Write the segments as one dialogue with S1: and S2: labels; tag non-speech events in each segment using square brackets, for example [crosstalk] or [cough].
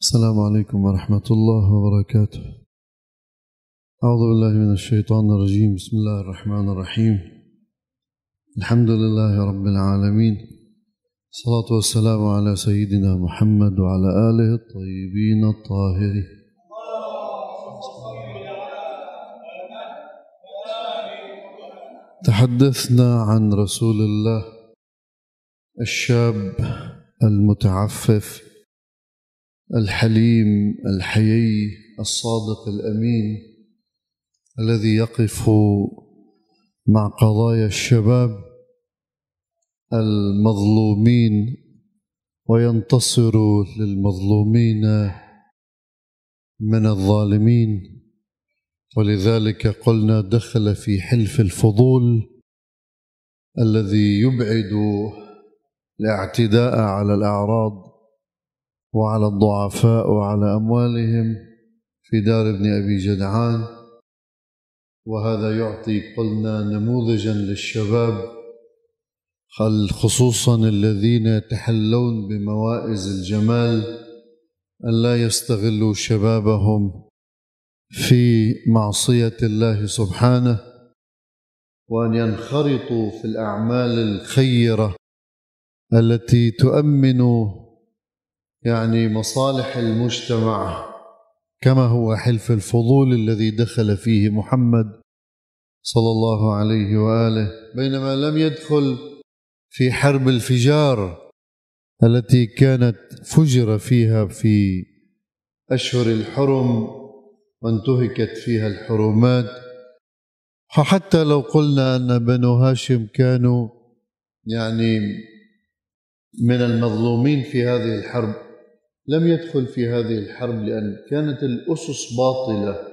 S1: السلام عليكم ورحمة الله وبركاته. أعوذ بالله من الشيطان الرجيم. بسم الله الرحمن الرحيم. الحمد لله رب العالمين. الصلاة والسلام على سيدنا محمد وعلى آله الطيبين الطاهرين. تحدثنا عن رسول الله الشاب المتعفف الحليم الحيي الصادق الأمين الذي يقف مع قضايا الشباب المظلومين وينتصر للمظلومين من الظالمين. ولذلك قلنا دخل في حلف الفضول الذي يبعد الاعتداء على الأعراض وعلى الضعفاء وعلى أموالهم في دار ابن أبي جدعان. وهذا يعطي قلنا نموذجا للشباب خصوصا الذين يتحلون بموائز الجمال أن لا يستغلوا شبابهم في معصية الله سبحانه وأن ينخرطوا في الأعمال الخيرة التي تؤمن يعني مصالح المجتمع كما هو حلف الفضول الذي دخل فيه محمد صلى الله عليه وآله بينما لم يدخل في حرب الفجار التي كانت فجر فيها في أشهر الحرم وانتهكت فيها الحرمات. وحتى لو قلنا أن بنو هاشم كانوا يعني من المظلومين في هذه الحرب لم يدخل في هذه الحرب لأن كانت الأسس باطلة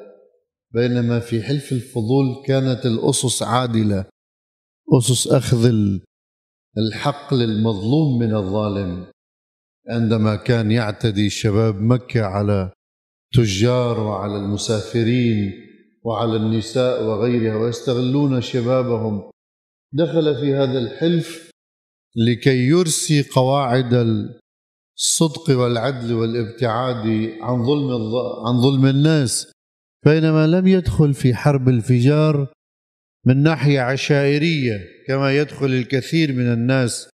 S1: بينما في حلف الفضول كانت الأسس عادلة أسس أخذ الحق للمظلوم من الظالم. عندما كان يعتدي شباب مكة على تجار وعلى المسافرين وعلى النساء وغيرها ويستغلون شبابهم دخل في هذا الحلف لكي يرسي قواعد الصدق والعدل والابتعاد عن ظلم عن ظلم الناس. بينما لم يدخل في حرب الفجار من ناحية عشائرية كما يدخل الكثير من الناس.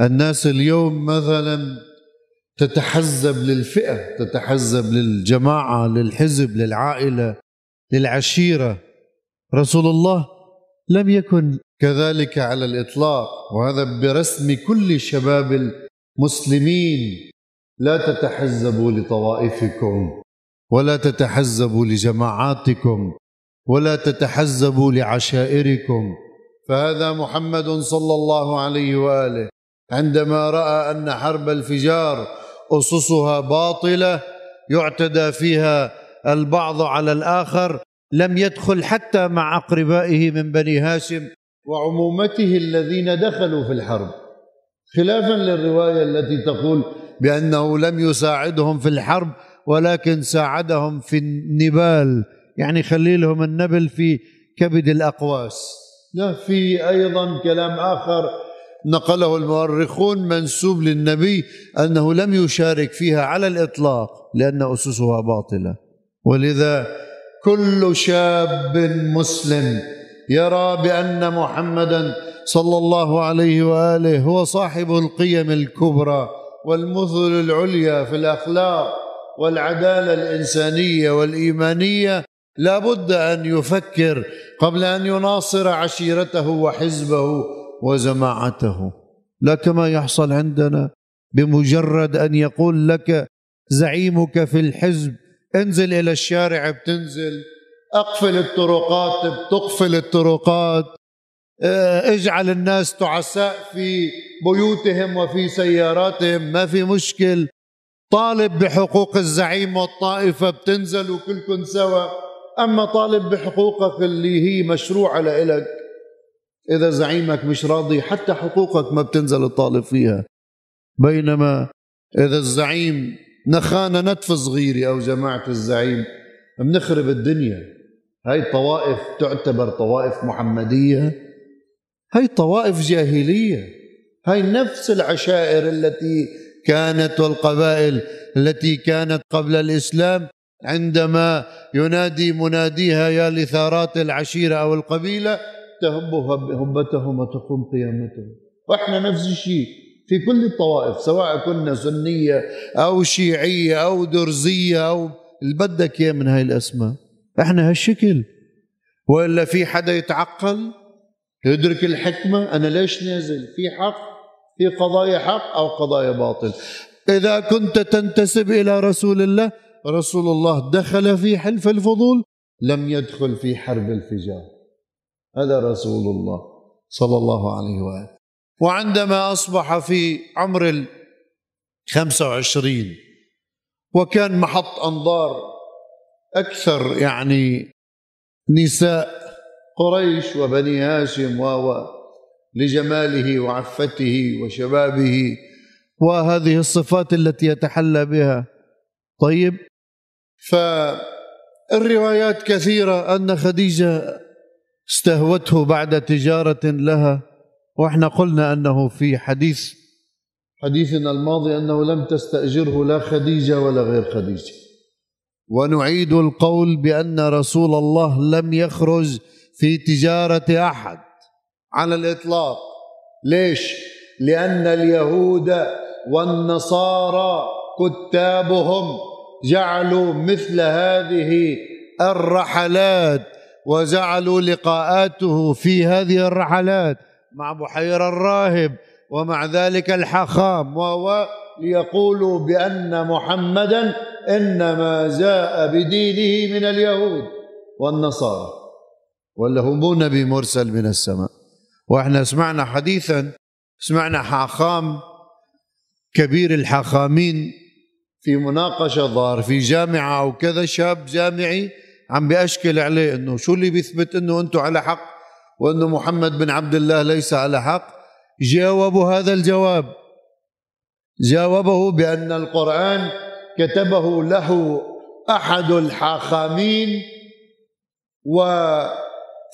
S1: الناس اليوم مثلا تتحزب للفئة تتحزب للجماعة للحزب للعائلة للعشيرة. رسول الله لم يكن كذلك على الإطلاق وهذا برسم كل شباب المسلمين لا تتحزبوا لطوائفكم ولا تتحزبوا لجماعاتكم ولا تتحزبوا لعشائركم. فهذا محمد صلى الله عليه وآله عندما رأى أن حرب الفجار أسسها باطلة يعتدى فيها البعض على الآخر لم يدخل حتى مع أقربائه من بني هاشم وعمومته الذين دخلوا في الحرب. خلافا للرواية التي تقول بأنه لم يساعدهم في الحرب ولكن ساعدهم في النبال يعني خلي لهم النبل في كبد الأقواس. لا في أيضا كلام آخر نقله المؤرخون منسوب للنبي أنه لم يشارك فيها على الإطلاق لأن أسسها باطلة. ولذا كل شاب مسلم يرى بأن محمدا صلى الله عليه وآله هو صاحب القيم الكبرى والمثل العليا في الأخلاق والعدالة الإنسانية والإيمانية. لا بد أن يفكر قبل أن يناصر عشيرته وحزبه وجماعته. لا كما يحصل عندنا بمجرد أن يقول لك زعيمك في الحزب انزل إلى الشارع بتنزل أقفل الطرقات بتقفل الطرقات. اجعل الناس تعساء في بيوتهم وفي سياراتهم ما في مشكل. طالب بحقوق الزعيم والطائفة بتنزلوا كلكم سوا. أما طالب بحقوقك اللي هي مشروعة لإلك إذا زعيمك مش راضي حتى حقوقك ما بتنزل الطالب فيها. بينما إذا الزعيم نخانا نتف صغيرة أو جماعة الزعيم بنخرب الدنيا. هاي طوائف تعتبر طوائف محمدية. هاي طوائف جاهلية. هاي نفس العشائر التي كانت والقبائل التي كانت قبل الإسلام عندما ينادي مناديها يا لثارات العشيرة أو القبيلة تهب هبتهم وتقوم قيامتهم. وإحنا نفس الشيء في كل الطوائف سواء كنا سنية أو شيعية أو درزية أو اللي بدك إياه من هاي الأسماء. إحنا هالشكل. وإلا في حدا يتعقل؟ يدرك الحكمة أنا ليش نازل؟ في حق؟ في قضايا حق أو قضايا باطل؟ إذا كنت تنتسب إلى رسول الله رسول الله دخل في حلف الفضول لم يدخل في حرب الفجار. هذا رسول الله صلى الله عليه وآله. وعندما أصبح في عمر الخمسة وعشرين وكان محط أنظار أكثر يعني نساء قريش وبني هاشم و لجماله وعفته وشبابه. وهذه الصفات التي يتحلى بها. طيب. فالروايات كثيرة أن خديجة استهوته بعد تجارة لها وإحنا قلنا أنه في حديث حديثنا الماضي أنه لم تستأجره لا خديجة ولا غير خديجة. ونعيد القول بأن رسول الله لم يخرج في تجارة أحد على الإطلاق ليش؟ لأن اليهود والنصارى كتابهم جعلوا مثل هذه الرحلات وجعلوا لقاءاته في هذه الرحلات مع بحير الراهب ومع ذلك الحخام وهو ليقولوا بأن محمدا إنما جاء بدينه من اليهود والنصارى ولا هو مو نبي مرسل من السماء. وإحنا سمعنا حديثا سمعنا حاخام كبير الحاخامين في مناقشة ظهر في جامعة أو كذا شاب جامعي عم بأشكل عليه أنه شو اللي بيثبت أنه أنتم على حق وأنه محمد بن عبد الله ليس على حق؟ جاوبوا هذا الجواب. جاوبه بأن القرآن كتبه له أحد الحاخامين و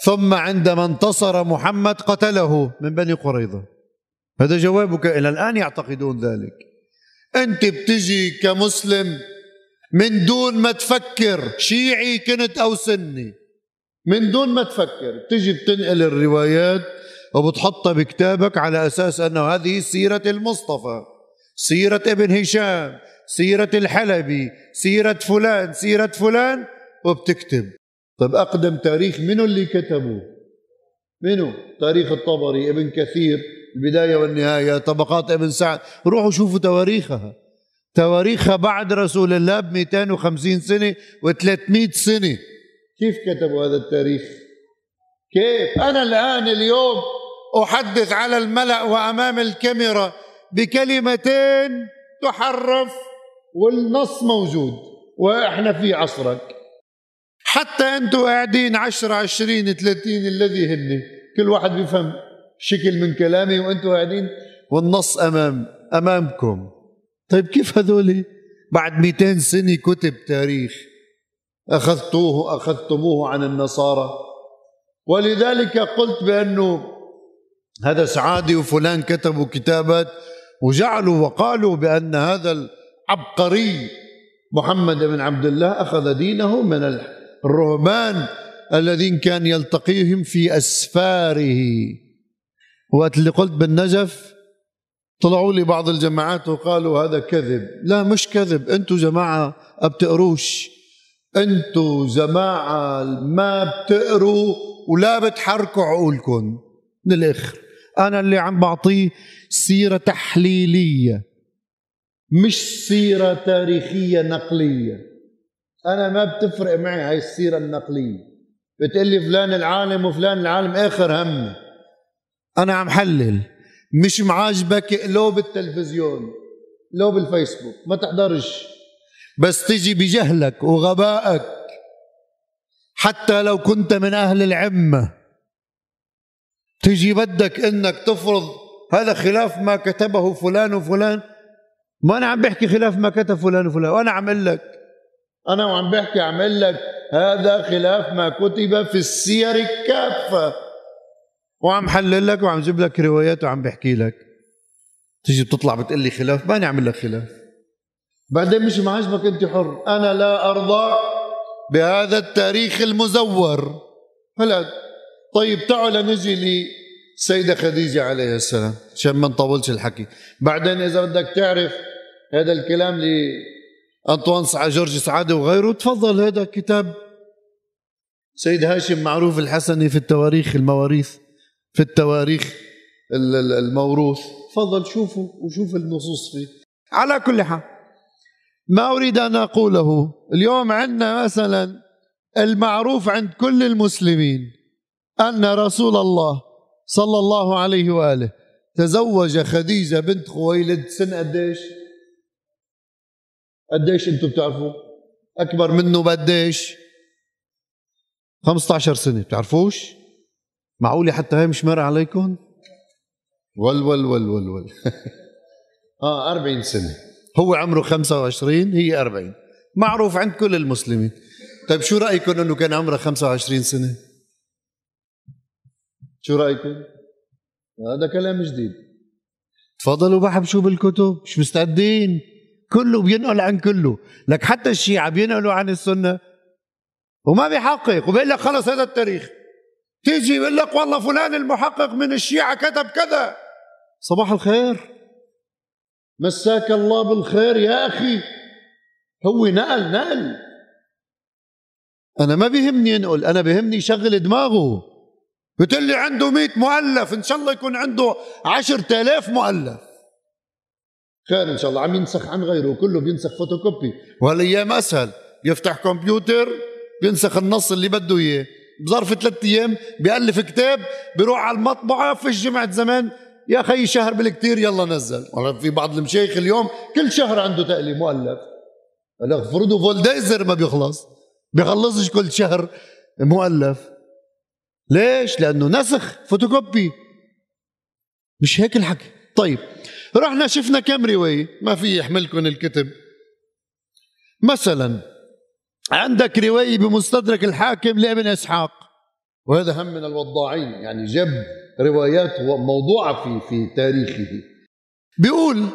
S1: ثم عندما انتصر محمد قتله من بني قريظة. هذا جوابك إلى الآن يعتقدون ذلك. أنت بتجي كمسلم من دون ما تفكر شيعي كنت أو سني. من دون ما تفكر بتجي بتنقل الروايات وبتحطها بكتابك على أساس أنه هذه سيرة المصطفى سيرة ابن هشام سيرة الحلبي سيرة فلان سيرة فلان وبتكتب. طيب أقدم تاريخ منو اللي كتبه منو؟ تاريخ الطبري ابن كثير البداية والنهاية طبقات ابن سعد. روحوا شوفوا تواريخها. تواريخها بعد رسول الله ب 250 سنة و300 سنة. كيف كتبوا هذا التاريخ؟ كيف؟ أنا الآن اليوم أحدث على الملأ وأمام الكاميرا بكلمتين تحرف والنص موجود وإحنا في عصرك. حتى أنتم قاعدين عشرة عشرين ثلاثين الذي هن. كل واحد بيفهم شكل من كلامي وأنتم قاعدين والنص أمام أمامكم. طيب كيف هذول بعد 200 سنة كتب تاريخ. أخذتوه أخذتموه عن النصارى. ولذلك قلت بأنه هذا سعادي وفلان كتبوا كتابات وجعلوا وقالوا بأن هذا العبقري محمد بن عبد الله أخذ دينه من الرهبان الذين كان يلتقيهم في أسفاره. وقت اللي قلت بالنجف طلعوا لي بعض الجماعات وقالوا هذا كذب. لا مش كذب. أنتم جماعة ما بتقروش. أنتم جماعة ما بتقروا ولا بتحركوا عقولكم. من الآخر أنا اللي عم بعطيه سيرة تحليلية مش سيرة تاريخية نقلية. أنا ما بتفرق معي هاي السيرة النقلية. بتقول لي فلان العالم وفلان العالم آخر همي أنا عم حلل. مش معاجبك لو بالتلفزيون لو بالفيسبوك. ما تحضرش. بس تجي بجهلك وغبائك. حتى لو كنت من أهل العمة. تجي بدك إنك تفرض هذا خلاف ما كتبه فلان وفلان. ما أنا عم بحكي خلاف ما كتب فلان وفلان. وأنا عم أقول لك أنا وعم بحكي عمل لك هذا خلاف ما كتب في السير الكافة. وعم حلل لك وعم جيب لك روايات وعم بحكي لك. تيجي بتطلع بتقول لي خلاف ما نعمل لك خلاف. بعدين مش معجبك أنت حر. أنا لا أرضى بهذا التاريخ المزور. هلا طيب تعال نجي لسيدة خديجة عليه السلام عشان ما نطولش الحكي. بعدين إذا بدك تعرف هذا الكلام لأنطوان سعى جورج سعادة وغيره. تفضل هذا كتاب سيد هاشم معروف الحسني في التواريخ المواريث في التواريخ الموروث. تفضل شوفوا وشوف النصوص فيه. على كل حال. ما أريد أن أقوله اليوم عندنا مثلا المعروف عند كل المسلمين أن رسول الله صلى الله عليه وآله تزوج خديجة بنت خويلد سن قديش؟ قديش أنتم بتعرفوا أكبر منه بقديش؟ 15 سنة بتعرفوش؟ معقولة حتى هي مش مر عليكم؟ ول ول ول ول ول [laughs] آه 40 سنة. هو عمره 25 هي 40 معروف عند كل المسلمين. طيب شو رأيكم إنه كان عمره 25 سنة؟ شو رأيكم؟ هذا كلام جديد. تفضلوا بحبشوا بالكتب مش مستعدين. كله بينقل عن كله. لك حتى الشيعة بينقلوا عن السنة. وما بيحقق. وبيقول لك خلص هذا التاريخ. تيجي يقول لك والله فلان المحقق من الشيعة كتب كذا. صباح الخير. مساك الله بالخير يا أخي. هو نقل نقل. أنا ما بيهمني ينقل أنا بيهمني يشغل دماغه. بتقول لي عنده 100 مؤلف إن شاء الله يكون عنده 10000 مؤلف. خير إن شاء الله. عم ينسخ عن غيره كله بينسخ فوتوكوبي وهالايام اسهل يفتح كمبيوتر بينسخ النص اللي بده إياه. بظرف ثلاث أيام بيألف كتاب بيروح على المطبعة فيش جمعة زمان. يا أخي شهر بالكثير يلا نزل. في بعض المشايخ اليوم كل شهر عنده تأليف مؤلف. فرضوا فولديزر ما بيخلص. بيخلصش كل شهر مؤلف. ليش؟ لأنه نسخ فوتوكوبي مش هيك الحكي. طيب رحنا شفنا كم رواية ما في يحملكم الكتب. مثلا عندك رواية بمستدرك الحاكم لابن إسحاق. وهذا هم من الوضاعين يعني جاب روايات موضوعة في في تاريخه. بيقول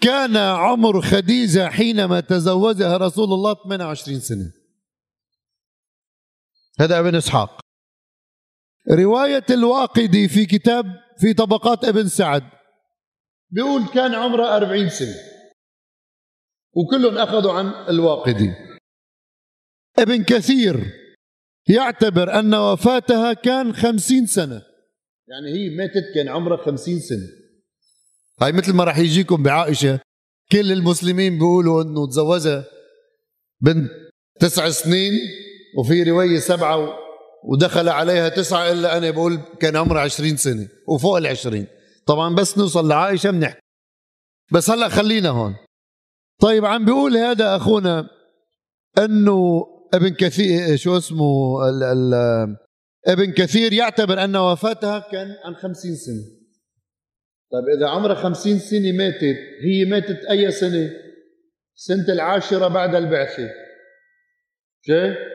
S1: كان عمر خديجة حينما تزوجها رسول الله 28 سنة. هذا ابن إسحاق. رواية الواقدي في كتاب في طبقات ابن سعد. بيقول كان عمره أربعين سنة. وكلهم أخذوا عن الواقدي ابن كثير يعتبر أن وفاتها كان خمسين سنة. يعني هي ماتت كان عمرها خمسين سنة. هاي مثل ما راح يجيكم بعائشة كل المسلمين بيقولوا إنه تزوجها بنت تسع سنين وفي رواية سبعة ودخل عليها تسعة إلا أنا بقول كان عمره عشرين سنة وفوق العشرين. طبعا بس نوصل لعائشة بنحكي. بس هلأ خلينا هون. طيب عم بيقول هذا أخونا أنه ابن كثير شو اسمه؟ ال ال ابن كثير يعتبر أن وفاتها كان عن خمسين سنة. طيب إذا عمرها خمسين سنة ماتت هي ماتت أي سنة؟ سنة العاشرة بعد البعثة.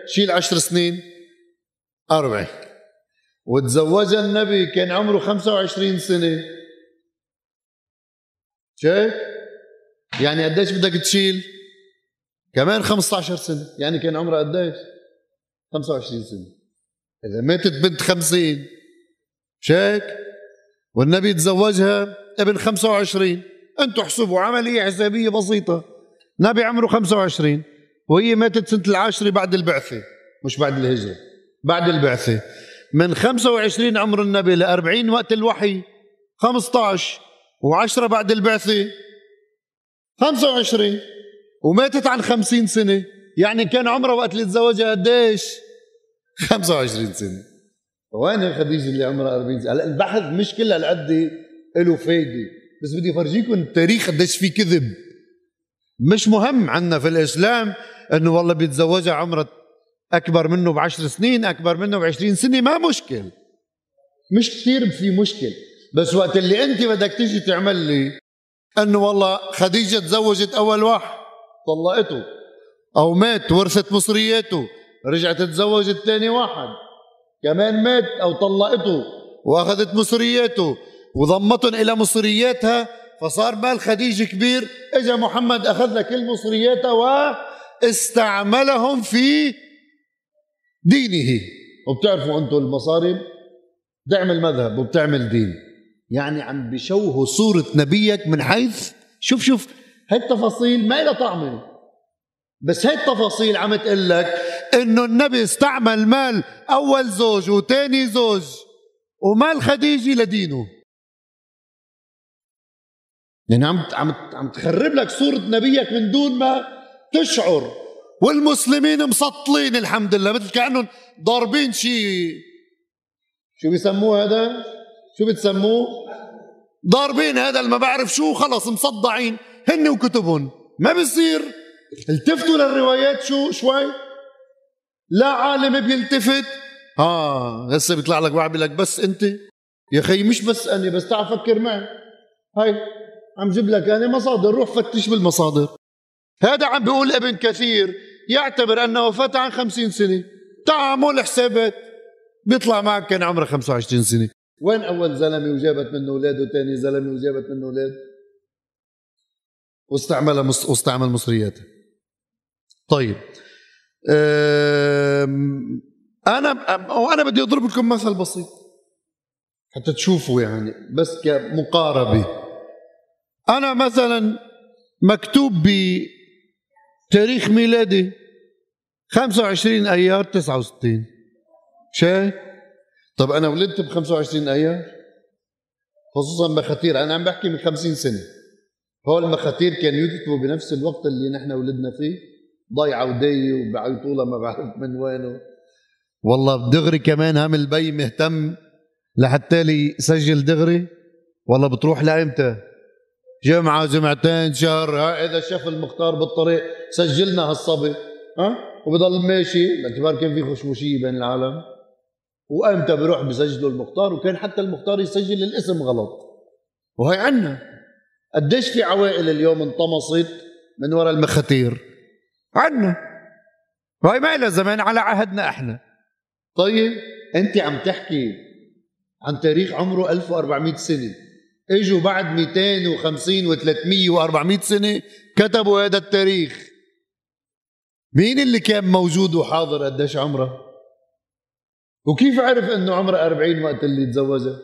S1: شيل عشر سنين. أربعة. وتزوجها النبي كان عمره 25 سنة. شايف؟ يعني قديش بدك تشيل؟ كمان 15 سنة. يعني كان عمره قديش؟ 25 سنة. إذا ماتت بنت 50 شايف؟ والنبي تزوجها ابن 25 أنتم احسبوا عملية حسابية بسيطة. نبي عمره 25 وهي ماتت سنة العاشرة بعد البعثة. مش بعد الهجرة. بعد البعثة. من 25 عمر النبي ل 40 وقت الوحي. 15 و10 بعد البعثة 25 وماتت عن 50 سنة. يعني كان عمرها وقت اللي تزوجها قديش؟ 25 سنة. وين خديجة اللي عمرها 40 سنة؟ هلا البحث مش كل هالقد له فايدة. بس بدي أفرجيكم التاريخ قديش في كذب. مش مهم عنا في الإسلام إنه والله بيتزوجها عمرها أكبر منه بعشر سنين أكبر منه بعشرين سنة. ما مشكل. مش كثير في مشكل. بس وقت اللي أنت بدك تيجي تعمل لي أنه والله خديجة تزوجت أول واحد. طلقته. أو مات ورثت مصرياته. رجعت تزوجت ثاني واحد. كمان مات أو طلقته. وأخذت مصرياته. وضمتهم إلى مصرياتها. فصار مال خديجة كبير. اجى محمد أخذ لك كل مصرياتها واستعملهم في دينه. وبتعرفوا أنتم المصاري؟ بتعمل مذهب وبتعمل دين. يعني عم بشوهوا صورة نبيك من حيث شوف شوف هاي التفاصيل ما لها طعمة بس هاي التفاصيل عم تقول لك إنه النبي استعمل مال أول زوج وثاني زوج ومال خديجة لدينه. يعني عم عم عم تخرب لك صورة نبيك من دون ما تشعر. والمسلمين مسطلين الحمد لله مثل كأنهم ضاربين شيء. شو بيسموه هذا؟ شو بتسموه؟ ضاربين هذا اللي ما بعرف شو خلص مصدعين هن وكتبهم. ما بيصير. التفتوا للروايات شو شوي؟ لا عالم بيلتفت. آه هسه بيطلع لك واحد بيقول لك. بس أنت يا خي مش بس أنا بس تعال فكر معي. هاي عم جيب لك أنا مصادر. روح فتش بالمصادر. هذا عم بيقول ابن كثير. يعتبر ان وفاته عن خمسين سنة. تعامل حسابات. بيطلع معك كان عمره 25 سنة. وين أول زلمة وجابت منه أولاد وثاني زلمة وجابت منه أولاد؟ واستعمل مص... واستعمل مصرياته طيب أنا وأنا بدي أضرب لكم مثل بسيط. حتى تشوفوا يعني بس كمقاربة. أنا مثلا مكتوب بتاريخ ميلادي 25 أيار 69 شايف؟ طب أنا ولدت ب 25 ايار خصوصا مخاتير أنا عم بحكي من 50 سنة. هول المخاتير كانوا يكتبوا بنفس الوقت اللي نحن ولدنا فيه. ضيعة ودي وبعيطوا لها ما بعرف من وينه والله دغري كمان هم البي مهتم لحتى لي يسجل دغري. والله بتروح لإمتى؟ جمعة جمعتين شهر. ها إذا شاف المختار بالطريق سجلنا هالصبي. ها؟ وبضل ماشي. باعتبار كان في خشموشية بين العالم. وامتى بيروح بسجلوا المختار وكان حتى المختار يسجل الاسم غلط. وهي عنا. قديش في عوائل اليوم انطمست من وراء المخاتير عنا. وهي ما لها زمان على عهدنا إحنا. طيب أنت عم تحكي عن تاريخ عمره 1400 سنة. إجوا بعد 250 و300 و400 سنة كتبوا هذا التاريخ. مين اللي كان موجود وحاضر قديش عمره؟ وكيف عرف إنه عمره 40 وقت اللي تزوجها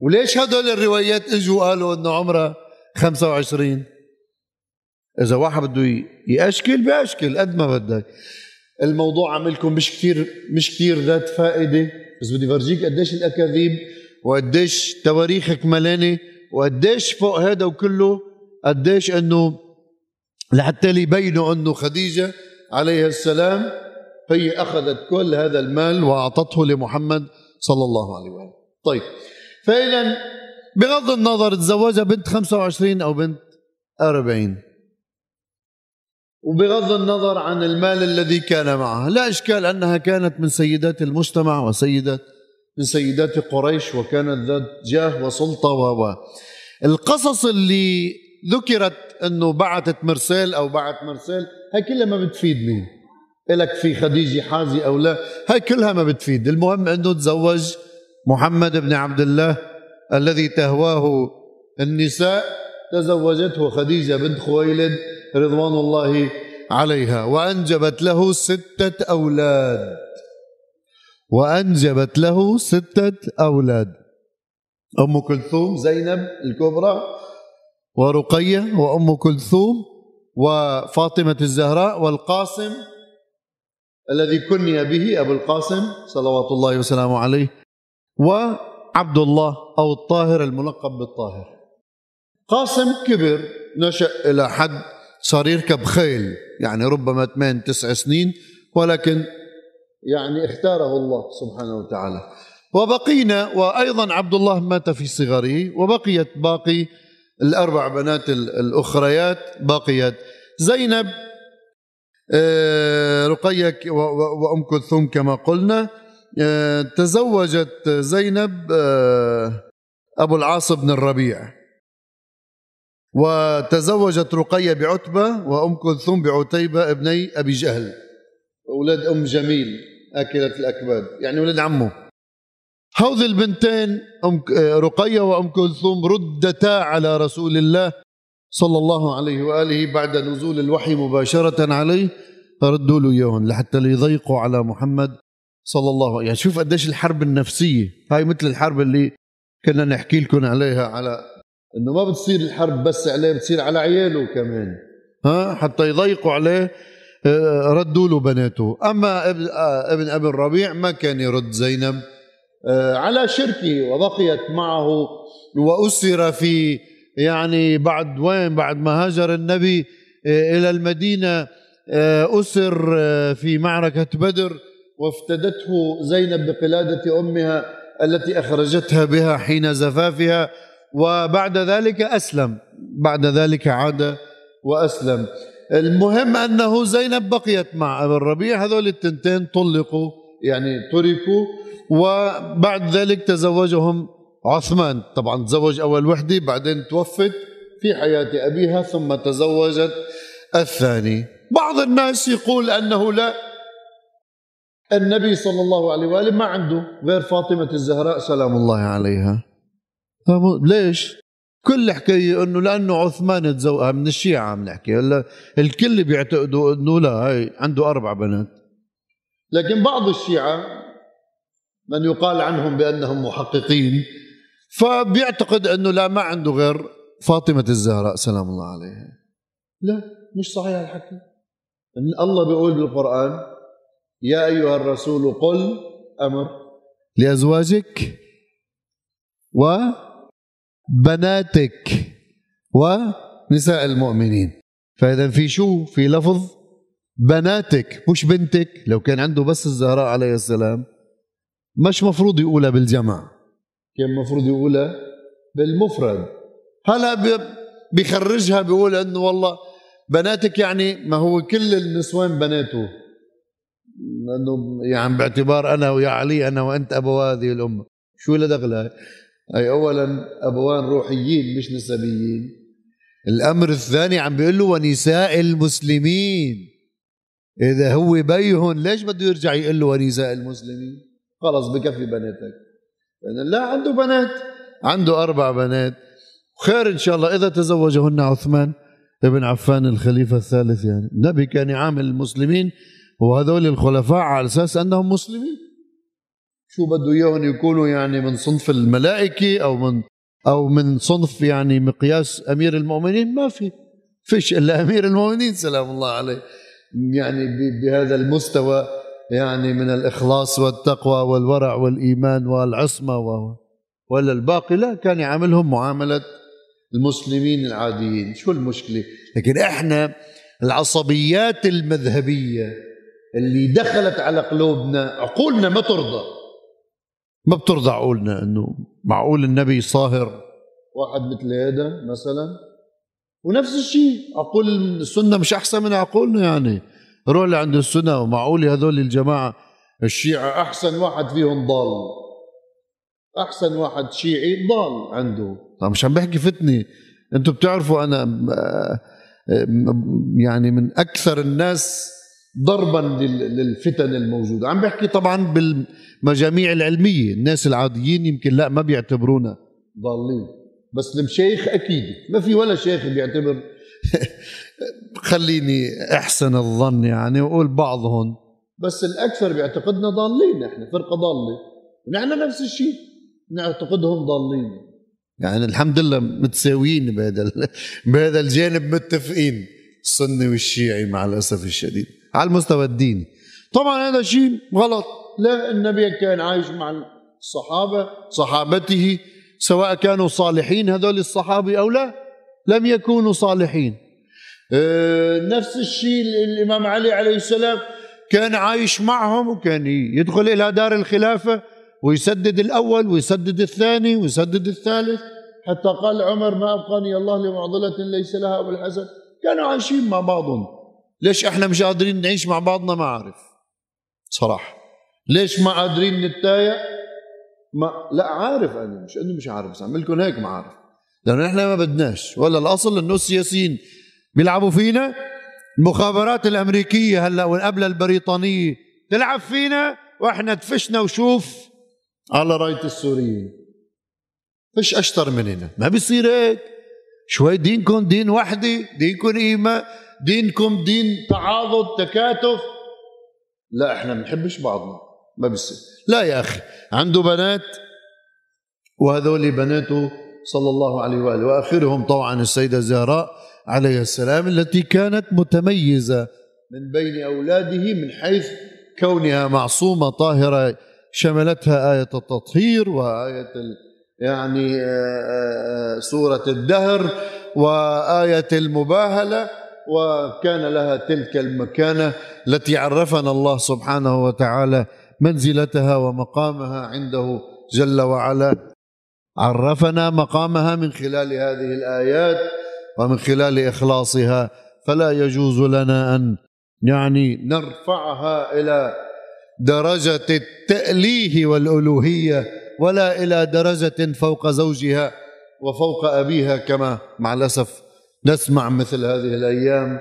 S1: وليش هدول الروايات إجوا قالوا إنه عمره 25 إذا واحد بده يأشكل بياشكل قد ما بدك. الموضوع عملكم مش كثير مش كثير ذات فائدة. بس بدي فرجيك قديش الأكاذيب وقديش تواريخك ملانة وقديش فوق هذا وكله قديش إنه لحتى يبينوا إنه خديجة عليها السلام هي أخذت كل هذا المال وأعطته لمحمد صلى الله عليه واله طيب فاذا بغض النظر تزوجها بنت 25 أو بنت 40 وبغض النظر عن المال الذي كان معها لا إشكال أنها كانت من سيدات المجتمع وسيدات من سيدات قريش وكانت ذات جاه وسلطة و القصص اللي ذكرت إنه بعثت مرسال أو بعث مرسال هاي كلها ما بتفيدني. إلك في خديجة حازي أو لا هاي كلها ما بتفيد. المهم أنه تزوج محمد بن عبد الله الذي تهواه النساء تزوجته خديجة بنت خويلد رضوان الله عليها. وأنجبت له ستة أولاد. وأنجبت له ستة أولاد. أم كلثوم زينب الكبرى ورقية وأم كلثوم وفاطمة الزهراء والقاسم الذي كني به أبو القاسم صلوات الله وسلامه عليه وعبد الله أو الطاهر الملقب بالطاهر. قاسم كبر نشأ إلى حد صار يركب خيل يعني ربما ثمان تسع سنين ولكن يعني اختاره الله سبحانه وتعالى. وبقينا وأيضا عبد الله مات في صغره وبقيت باقي الأربع بنات الأخريات بقيت زينب رقية وأم كلثوم كما قلنا. آه، تزوجت زينب آه، أبو العاص بن الربيع. وتزوجت رقية بعتبة وأم كلثوم بعتيبة ابني أبي جهل. أولاد أم جميل أكلة الأكباد يعني ولد عمه. هذه البنتين أم رقية وأم كلثوم ردتا على رسول الله صلى الله عليه وآله بعد نزول الوحي مباشرة عليه ردوا له إياهم لحتى ليضيقوا على محمد صلى الله عليه يعني شوف قديش الحرب النفسية. هاي مثل الحرب اللي كنا نحكي لكم عليها على إنه ما بتصير الحرب بس عليه بتصير على عياله كمان. ها؟ حتى يضيقوا عليه آه، ردوا له بناته. أما ابن آه، ابن أبي الربيع ما كان يرد زينب آه، على شركه وبقيت معه وأسر في يعني بعد وين؟ بعد ما هاجر النبي إلى المدينة أسر في معركة بدر وافتدته زينب بقلادة أمها التي أخرجتها بها حين زفافها وبعد ذلك أسلم. بعد ذلك عاد وأسلم. المهم أنه زينب بقيت مع أبي الربيع هذول التنتين طلقوا يعني تركوا وبعد ذلك تزوجهم عثمان طبعا تزوج أول وحدة بعدين توفت في حياة أبيها ثم تزوجت الثاني. بعض الناس يقول أنه لا النبي صلى الله عليه وآله ما عنده غير فاطمة الزهراء سلام الله عليها. ليش؟ كل حكايه إنه لأنه عثمان تزوجها من الشيعة عم نحكي. هلا الكل بيعتقدوا إنه لا هي عنده أربع بنات. لكن بعض الشيعة من يقال عنهم بأنهم محققين فبيعتقد إنه لا ما عنده غير فاطمة الزهراء سلام الله عليها. لا مش صحيح الحكي. إن الله بيقول بالقرآن يا أيها الرسول قل أمر. لأزواجك و بناتك ونساء المؤمنين. فإذا في شو؟ في لفظ بناتك مش بنتك. لو كان عنده بس الزهراء عليه السلام مش مفروض يقولها بالجمع كان مفروض يقولها بالمفرد هلا بيخرجها بيقول إنه والله بناتك يعني ما هو كل النسوان بناته. انه يعني باعتبار أنا ويا علي أنا وأنت أبو هذه الأمة. شو اللي دخلها أي أولا أبوان روحيين مش نسبيين. الأمر الثاني عم بيقول له ونساء المسلمين. إذا هو بيهن ليش بده يرجع يقول له ونساء المسلمين؟ خلص بكفي بناتك. يعني لا عنده بنات. عنده أربع بنات. خير إن شاء الله. إذا تزوجهن عثمان ابن عفان الخليفة الثالث يعني. النبي كان يعامل المسلمين وهذول الخلفاء على أساس أنهم مسلمين. شو بده إياهم يكونوا يعني من صنف الملائكة أو من أو من صنف يعني مقياس أمير المؤمنين؟ ما في. فيش إلا أمير المؤمنين سلام الله عليه. يعني بهذا المستوى يعني من الإخلاص والتقوى والورع والإيمان والعصمة و ولا الباقي لا كان يعاملهم معاملة المسلمين العاديين. شو المشكلة؟ لكن إحنا العصبيات المذهبية اللي دخلت على قلوبنا عقولنا ما ترضى. ما بترضى عقولنا إنه معقول النبي صاهر واحد مثل هذا مثلا؟ ونفس الشيء عقول السنة مش أحسن من عقولنا يعني. روح لعند السنة ومعقول هذول الجماعة. الشيعة أحسن واحد فيهم ضال. أحسن واحد شيعي ضال عنده. طب مش عم بحكي فتنة. أنتم بتعرفوا أنا يعني من أكثر الناس ضربا للفتن الموجودة. عم بحكي طبعا بالمجاميع العلمية. الناس العاديين يمكن لا ما بيعتبرونا ضالين. بس المشايخ أكيد. ما في ولا شيخ بيعتبر [laughs] خليني أحسن الظن يعني وأقول بعضهم. بس الأكثر بيعتقدنا ضالين إحنا فرقة ضالة. ونحن نفس الشيء نعتقدهم ضالين. يعني الحمد لله متساويين بهذا [laughs] بهذا الجانب متفقين السني والشيعي مع الأسف الشديد. على المستوى الديني طبعا هذا شيء غلط. لا النبي كان عايش مع الصحابة صحابته سواء كانوا صالحين هذول الصحابة أو لا. لم يكونوا صالحين. أه نفس الشيء الإمام علي عليه السلام كان عايش معهم وكان يدخل إلى دار الخلافة ويسدد الأول ويسدد الثاني ويسدد الثالث. حتى قال عمر ما أبقاني الله لمعضلة ليس لها أبو الحسن. كانوا عايشين مع بعضهم. ليش إحنا مش قادرين نعيش مع بعضنا؟ ما أعرف. صراحة. ليش ما قادرين نتايق ما لا عارف أنا مش انه مش عارف بس لكم هيك ما عارف. لأنه إحنا ما بدناش. ولا الأصل إنه السياسيين بيلعبوا فينا. المخابرات الأمريكية هلأ وقبل البريطانية تلعب فينا وإحنا تفشنا وشوف على رأية السوريين. فيش أشطر مننا. ما بيصير هيك. شوي دينكم دين وحدي دينكم إيمان دينكم دين تعاضد تكاتف. لا إحنا ما بنحبش بعضنا. ما بيصير. لا يا أخي عنده بنات وهذول بناته صلى الله عليه وآله. وآخرهم طبعا السيدة زهراء عليه السلام التي كانت متميزة من بين أولاده من حيث كونها معصومة طاهرة شملتها آية التطهير وآية يعني آه، آه، سورة الدهر وآية المباهلة وكان لها تلك المكانة التي عرفنا الله سبحانه وتعالى منزلتها ومقامها عنده جل وعلا. عرفنا مقامها من خلال هذه الآيات ومن خلال إخلاصها فلا يجوز لنا أن يعني نرفعها إلى درجة التأليه والألوهية ولا إلى درجة فوق زوجها وفوق أبيها كما مع الأسف نسمع مثل هذه الأيام.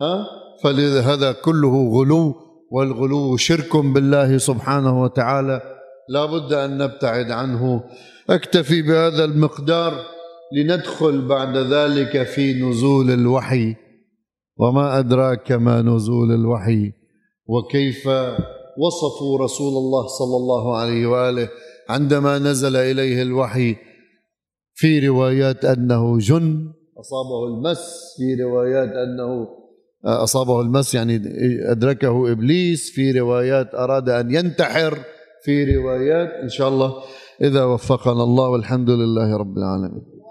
S1: ها؟ فلهذا كله غلو والغلو شرك بالله سبحانه وتعالى. لا بد أن نبتعد عنه. أكتفي بهذا المقدار لندخل بعد ذلك في نزول الوحي. وما أدراك ما نزول الوحي؟ وكيف وصفوا رسول الله صلى الله عليه وآله عندما نزل إليه الوحي؟ في روايات أنه جن. أصابه المس. في روايات أنه أصابه المس يعني أدركه إبليس. في روايات أراد أن ينتحر. في روايات إن شاء الله إذا وفقنا الله والحمد لله رب العالمين.